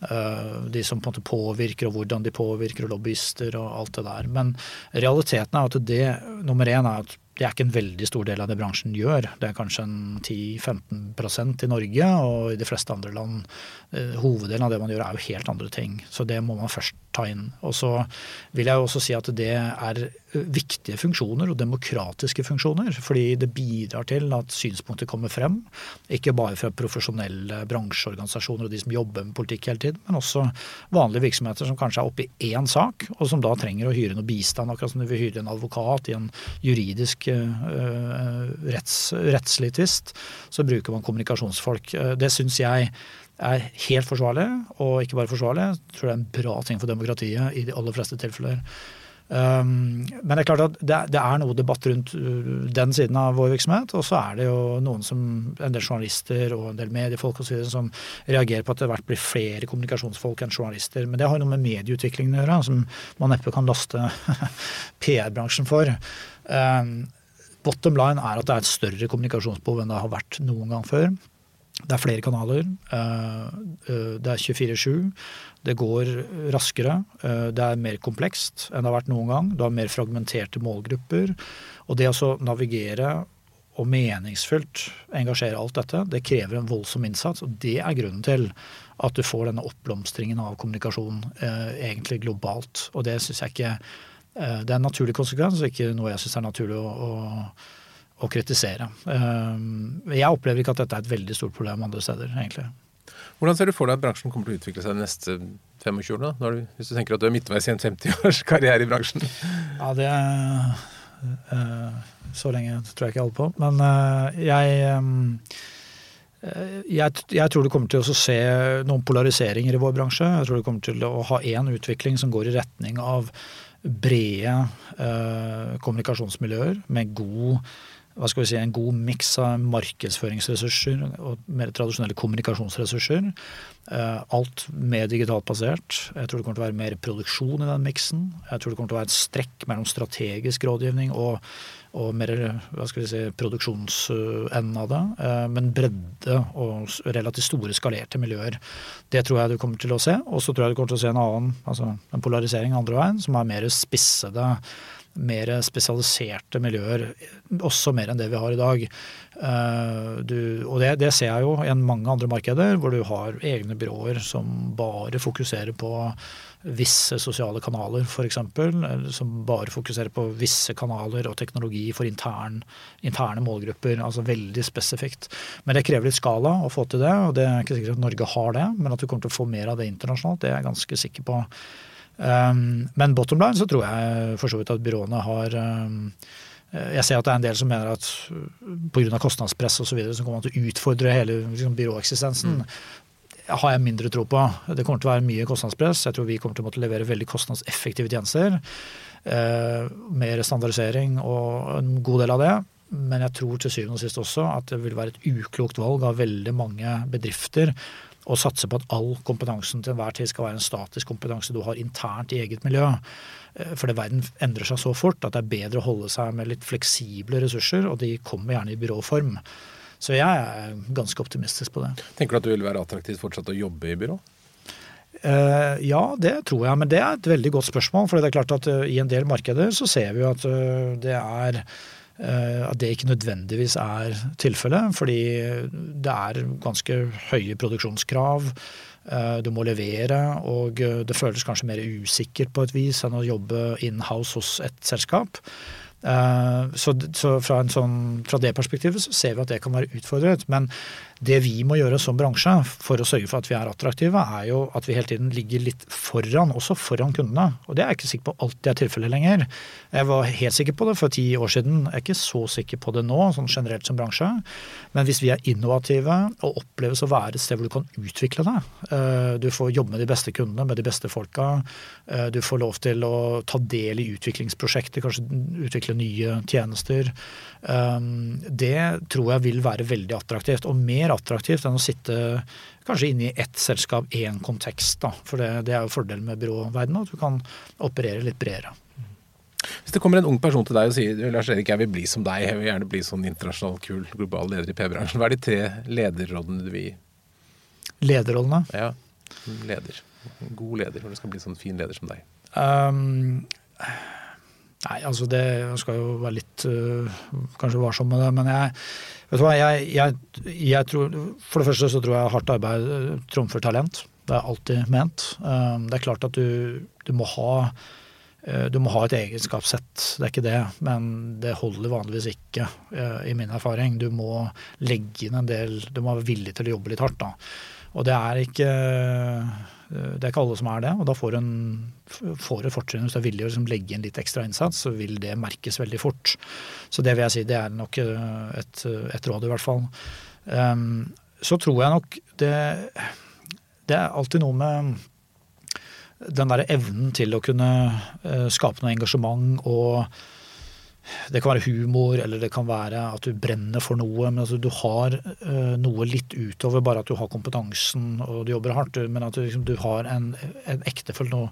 Eh, de som på en måte påvirker, og hvordan de påvirker, og lobbyister og alt det der. Men realiteten er at det nummer én er at det er ikke en veldig stor del av det bransjen gjør. Det er kanskje en 10-15% i Norge, og i de fleste andre land eh, Hoveddelen av det man gjør er jo helt andre ting. Så det må man først ta inn. Og så vil jeg også si at det er viktige funksjoner og demokratiske funksjoner. Fordi det bidrar til at synspunkter kommer frem. Ikke bare fra profesjonelle bransjeorganisasjoner og de som jobber med politikk hele tiden, men også vanlige virksomheter som kanskje er oppe i én sak, og som da trenger å hyre noe bistand, akkurat som du vil hyre en advokat i en juridisk uh, retts, rettslig tvist, så bruker man kommunikasjonsfolk. Uh, det syns jeg er helt forsvarlig, og ikke bare forsvarlig. Jeg tror det er en bra ting for demokratiet i de aller fleste tilfeller. Um, men det er klart at det, det, er noe debatt rundt den siden av vår virksomhet. Og så er det jo noen som, en del journalister og en del mediefolk og så videre, som reagerer på at det hvert blir flere kommunikasjonsfolk enn journalister. Men det har jo noe med medieutviklingen å gjøre, som man neppe kan laste PR-bransjen for. Um, bottom line er at det er et større kommunikasjonsbehov enn det har vært noen gang før. Det er flere kanaler. Eh, eh, det er 24-7. Det går raskere. Eh, det er mer komplekst enn det har vært noen gang. Du har mer fragmenterte målgrupper. Og det å navigere og meningsfullt engasjere alt dette, det krever en voldsom innsats. Og det er grunnen til at du får denne oppblomstringen av kommunikasjon egentlig globalt. Og det syns jeg ikke det er en naturlig konsekvens, og ikke noe jeg syns er naturlig å, å, å, kritisere. Eh, jeg opplever ikke at dette er et veldig stort problem andre steder, egentlig. Hvordan ser du for deg at bransjen kommer til å utvikle seg de neste 25 årene? Du, hvis du tenker at du er midtveis i en 50 års karriere i bransjen? Ja, det er Så lenge tror jeg ikke jeg holder på. Men jeg um, jeg, jeg, tror du kommer til å se noen polariseringer i vår bransje. Jeg tror du kommer til å ha én utvikling som går i retning av brede eh, kommunikasjonsmiljøer med god hva skal vi si, en god miks av markedsføringsressurser og mer tradisjonelle kommunikasjonsressurser. Eh, alt mer digitalt basert. Jeg tror det kommer til å være mer produksjon i den miksen. Jeg tror det kommer til å være et strekk mellom strategisk rådgivning og og mer hva skal vi si, produksjonsenden av det. Eh, men bredde og relativt store skalerte miljøer. Det tror jeg du kommer til å se. Og så tror jeg du kommer til å se en annen, altså en polarisering andre veien, som er mer spissede mer spesialiserte miljøer, også mer enn det vi har i dag. Eh, du, og det, det, ser jeg jo i mange andre markeder, hvor du har egne byråer som bare fokuserer på visse sosiale kanaler, f.eks. Som bare fokuserer på visse kanaler og teknologi for intern, interne målgrupper. Altså veldig spesifikt. Men det krever litt skala å få til det, og det er ikke sikkert at Norge har det. Men at du kommer til å få mer av det internasjonalt, det er jeg ganske sikker på. Um, men bottom line så tror jeg for så vidt at byråene har um, jeg ser at det er en del som mener at pga. kostnadspress osv. Så kommer man til å utfordre hele liksom, byråeksistensen. Mm har jeg mindre tro på. Det kommer til å være mye kostnadspress. Jeg tror vi kommer til å måtte levere veldig kostnadseffektive tjenester. Eh, mer standardisering og en god del av det. Men jeg tror til syvende og sist også at det vil være et uklokt valg av veldig mange bedrifter å satse på at all kompetansen til enhver tid skal være en statisk kompetanse du har internt i eget miljø. For fordi verden endrer seg så fort at det er bedre å holde seg med litt fleksible ressurser, og de kommer gjerne i byråform. Så jeg er ganske optimistisk på det. Tenker du at det vil være attraktivt fortsatt å jobbe i byrå? Uh, ja, det tror jeg, men det er et veldig godt spørsmål. For det er klart at uh, i en del markeder så ser vi at uh, det er at det ikke nødvendigvis er tilfellet. Fordi det er ganske høye produksjonskrav. Du må levere, og det føles kanskje mer usikkert på et vis enn å jobbe in-house hos et selskap. Så, så fra, sånn, fra, det perspektivet så ser vi at det kan være utfordret. Men det vi må gjøre som bransje for å sørge for at vi er attraktive, er jo at vi hele tiden ligger litt foran, også foran kundene. Og det er jeg ikke sikker på alltid er tilfellet lenger. Jeg var helt sikker på det for ti år siden. Jeg er ikke så sikker på det nå, sånn generelt som bransje. Men hvis vi er innovative og oppleves å være et sted hvor du kan utvikle deg, eh, du får jobbe med de beste kundene, med de beste folka, eh, du får lov til å ta del i utviklingsprosjekter, kanskje utvikle nye tjenester. Eh, det tror jeg vil være veldig attraktivt. Og mer attraktivt enn å sitte kanskje inne i ett selskap, én kontekst. Da. For det, det, er jo fordelen med byråverdenen, at du kan operere litt bredere. Hvis det kommer en ung person til deg og sier Lars Erik, jeg vil bli som deg, jeg vil gjerne bli sånn internasjonal, kul, global leder i P-bransjen. Hva er de tre lederrådene du vil gi? Lederrollene? Ja, leder. God leder, når du skal bli sånn fin leder som deg. Um, nei, altså det Jeg skal jo være litt uh, kanskje varsom med det, men jeg vet du hva, jeg, jeg, jeg, tror For det første så tror jeg hardt arbeid uh, trumfer talent. Det er alltid ment. Um, det er klart at du, du må ha uh, du må ha et egenskapssett, det er ikke det, men det holder vanligvis ikke, i min erfaring. Du må legge inn en del Du må være villig til å jobbe litt hardt, da. Og det er ikke det er ikke alle som er det, og da får, får et fortrinn hvis du er villig å liksom legge inn litt ekstra innsats, så vil det merkes veldig fort. Så det vil jeg si, det er nok et, et råd, i hvert fall. Um, så tror jeg nok det Det er alltid noe med den derre evnen til å kunne uh, skape noe engasjement og det kan være humor, eller det kan være at du brenner for noe. Men altså, du har uh, noe litt utover bare at du har kompetansen og du jobber hardt. Men at du, liksom, du har en, en ektefølt noe,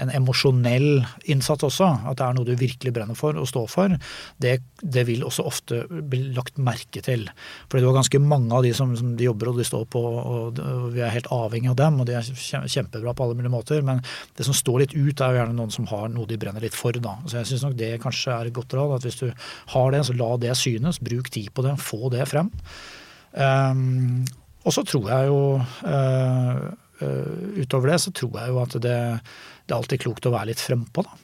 en emosjonell innsats også. At det er noe du virkelig brenner for og står for. Det, det, vil også ofte bli lagt merke til. Fordi du har ganske mange av de som, som de jobber og de står på, og, og, vi er helt avhengig av dem. Og de er kjempebra på alle mulige måter. Men det som står litt ut, er jo gjerne noen som har noe de brenner litt for. Da. Så jeg syns nok det kanskje er et godt råd at hvis du har det, så la det synes. Bruk tid på det, få det frem. Um, og så tror jeg jo uh, uh, Utover det så tror jeg jo at det, det er alltid klokt å være litt frempå, da.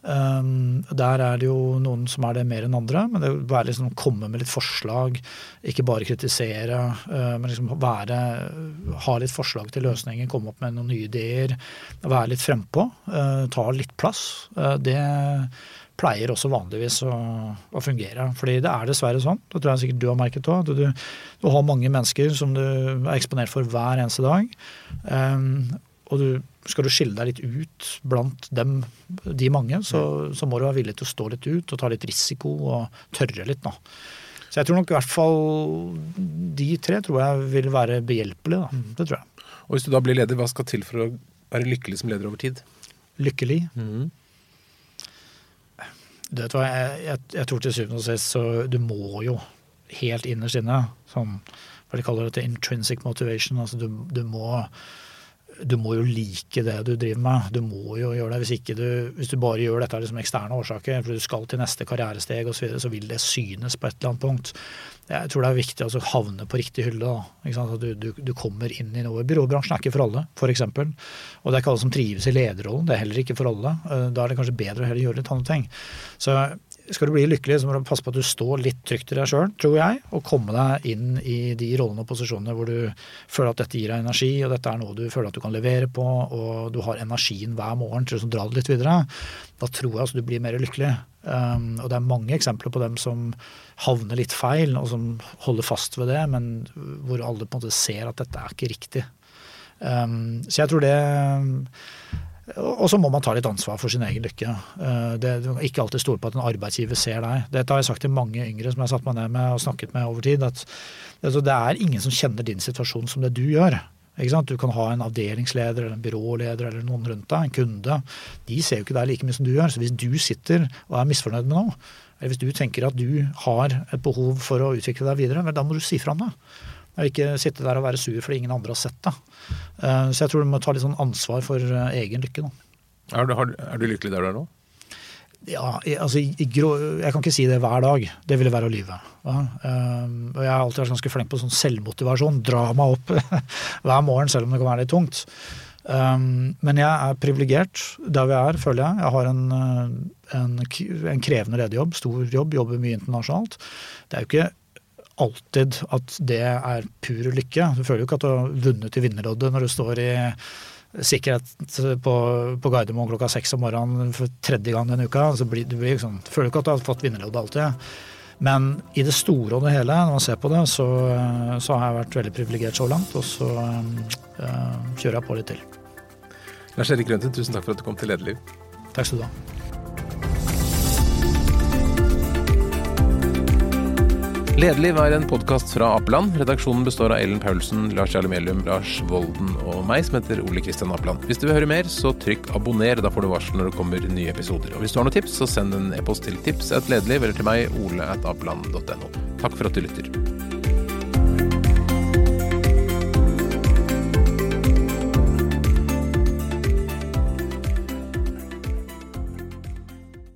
Um, der er det jo noen som er det mer enn andre, men det å liksom, komme med litt forslag. Ikke bare kritisere, uh, men liksom være, ha litt forslag til løsninger, komme opp med noen nye ideer. Være litt frempå. Uh, ta litt plass. Uh, det pleier også vanligvis å, å, fungere. Fordi det er dessverre sånn, det tror jeg sikkert du har merket òg, du, du, har mange mennesker som du er eksponert for hver eneste dag. Um, og du, skal du skille deg litt ut blant dem, de mange, så, så, må du være villig til å stå litt ut og ta litt risiko og tørre litt. nå. Så jeg tror nok i hvert fall de tre tror jeg vil være behjelpelige. Da. Det tror jeg. Og hvis du da blir leder, hva skal til for å være lykkelig som leder over tid? Lykkelig? Mm. Du vet hva, jeg, jeg, jeg, tror til syvende og sist så du må jo helt innerst inne, sånn hva de kaller det, intrinsic motivation, altså du, du må du må jo like det du driver med. Du må jo gjøre det. Hvis, du, hvis du bare gjør dette av liksom eksterne årsaker, for du skal til neste karrieresteg osv., så, videre, så vil det synes på et eller annet punkt. Jeg tror det er viktig å havne på riktig hylle. At du, du, du, kommer inn i noe. Byråbransjen er ikke for alle, f.eks. Og det er ikke alle som trives i lederrollen. Det er heller ikke for alle. Eh, da er det kanskje bedre å heller gjøre litt andre ting. Så skal du bli lykkelig, så må du passe på at du står litt trygt i deg sjøl, tror jeg, og komme deg inn i de rollene og posisjonene hvor du føler at dette gir deg energi, og dette er noe du føler at du kan levere på, og du har energien hver morgen til å dra det litt videre. Da tror jeg altså du blir mer lykkelig. Um, og det er mange eksempler på dem som havner litt feil, og som holder fast ved det, men hvor alle på en måte ser at dette er ikke riktig. Um, så jeg tror det og så må man ta litt ansvar for sin egen lykke. Uh, det, du kan ikke alltid stole på at en arbeidsgiver ser deg. Dette har jeg sagt til mange yngre som jeg har satt meg ned med og snakket med over tid. at altså, Det er ingen som kjenner din situasjon som det du gjør. Du kan ha en avdelingsleder eller en byråleder eller noen rundt deg, en kunde. De ser jo ikke deg like mye som du gjør. Så hvis du sitter og er misfornøyd med noe, eller hvis du tenker at du har et behov for å utvikle deg videre, vel, da må du si fra om det. Og ikke sitte der og være sur fordi ingen andre har sett det. Eh, så jeg tror du må ta litt sånn ansvar for eh, egen lykke. Da. Er, du, er du lykkelig der du er nå? Ja, altså, jeg kan ikke si det hver dag. Det ville være å lyve. Ja, um, og jeg har alltid vært ganske flink på sånn selvmotivasjon. Dra meg opp hver morgen, selv om det kan være litt tungt. Um, men jeg er privilegert der vi er, føler jeg. Jeg har en, en, en krevende lederjobb, stor jobb, jobber mye internasjonalt. Det er jo ikke alltid at det er pur lykke. Du føler jo ikke at du har vunnet i vinnerloddet når du står i sikkerhet på, på Gardermoen klokka seks om morgenen for tredje gang denne uka. Så blir, du, blir liksom, føler ikke at du har fått vinnerloddet alltid. Men i det store og det hele, når man ser på det, så, så har jeg vært veldig privilegert så langt. Og så øh, kjører jeg på litt til. Lars Erik Grønten, tusen takk for at du kom til Lederliv. Takk skal du ha. Lederliv er en podkast fra Apeland. Redaksjonen består av Ellen Paulsen, Lars Jarle Melum, Lars Volden og meg, som heter Ole Kristian Apeland. Hvis du vil høre mer, så trykk abonner. Da får du varsel når det kommer nye episoder. Og hvis du har noen tips, så send en e-post til tips at eller til meg, ole. Takk for at du lytter.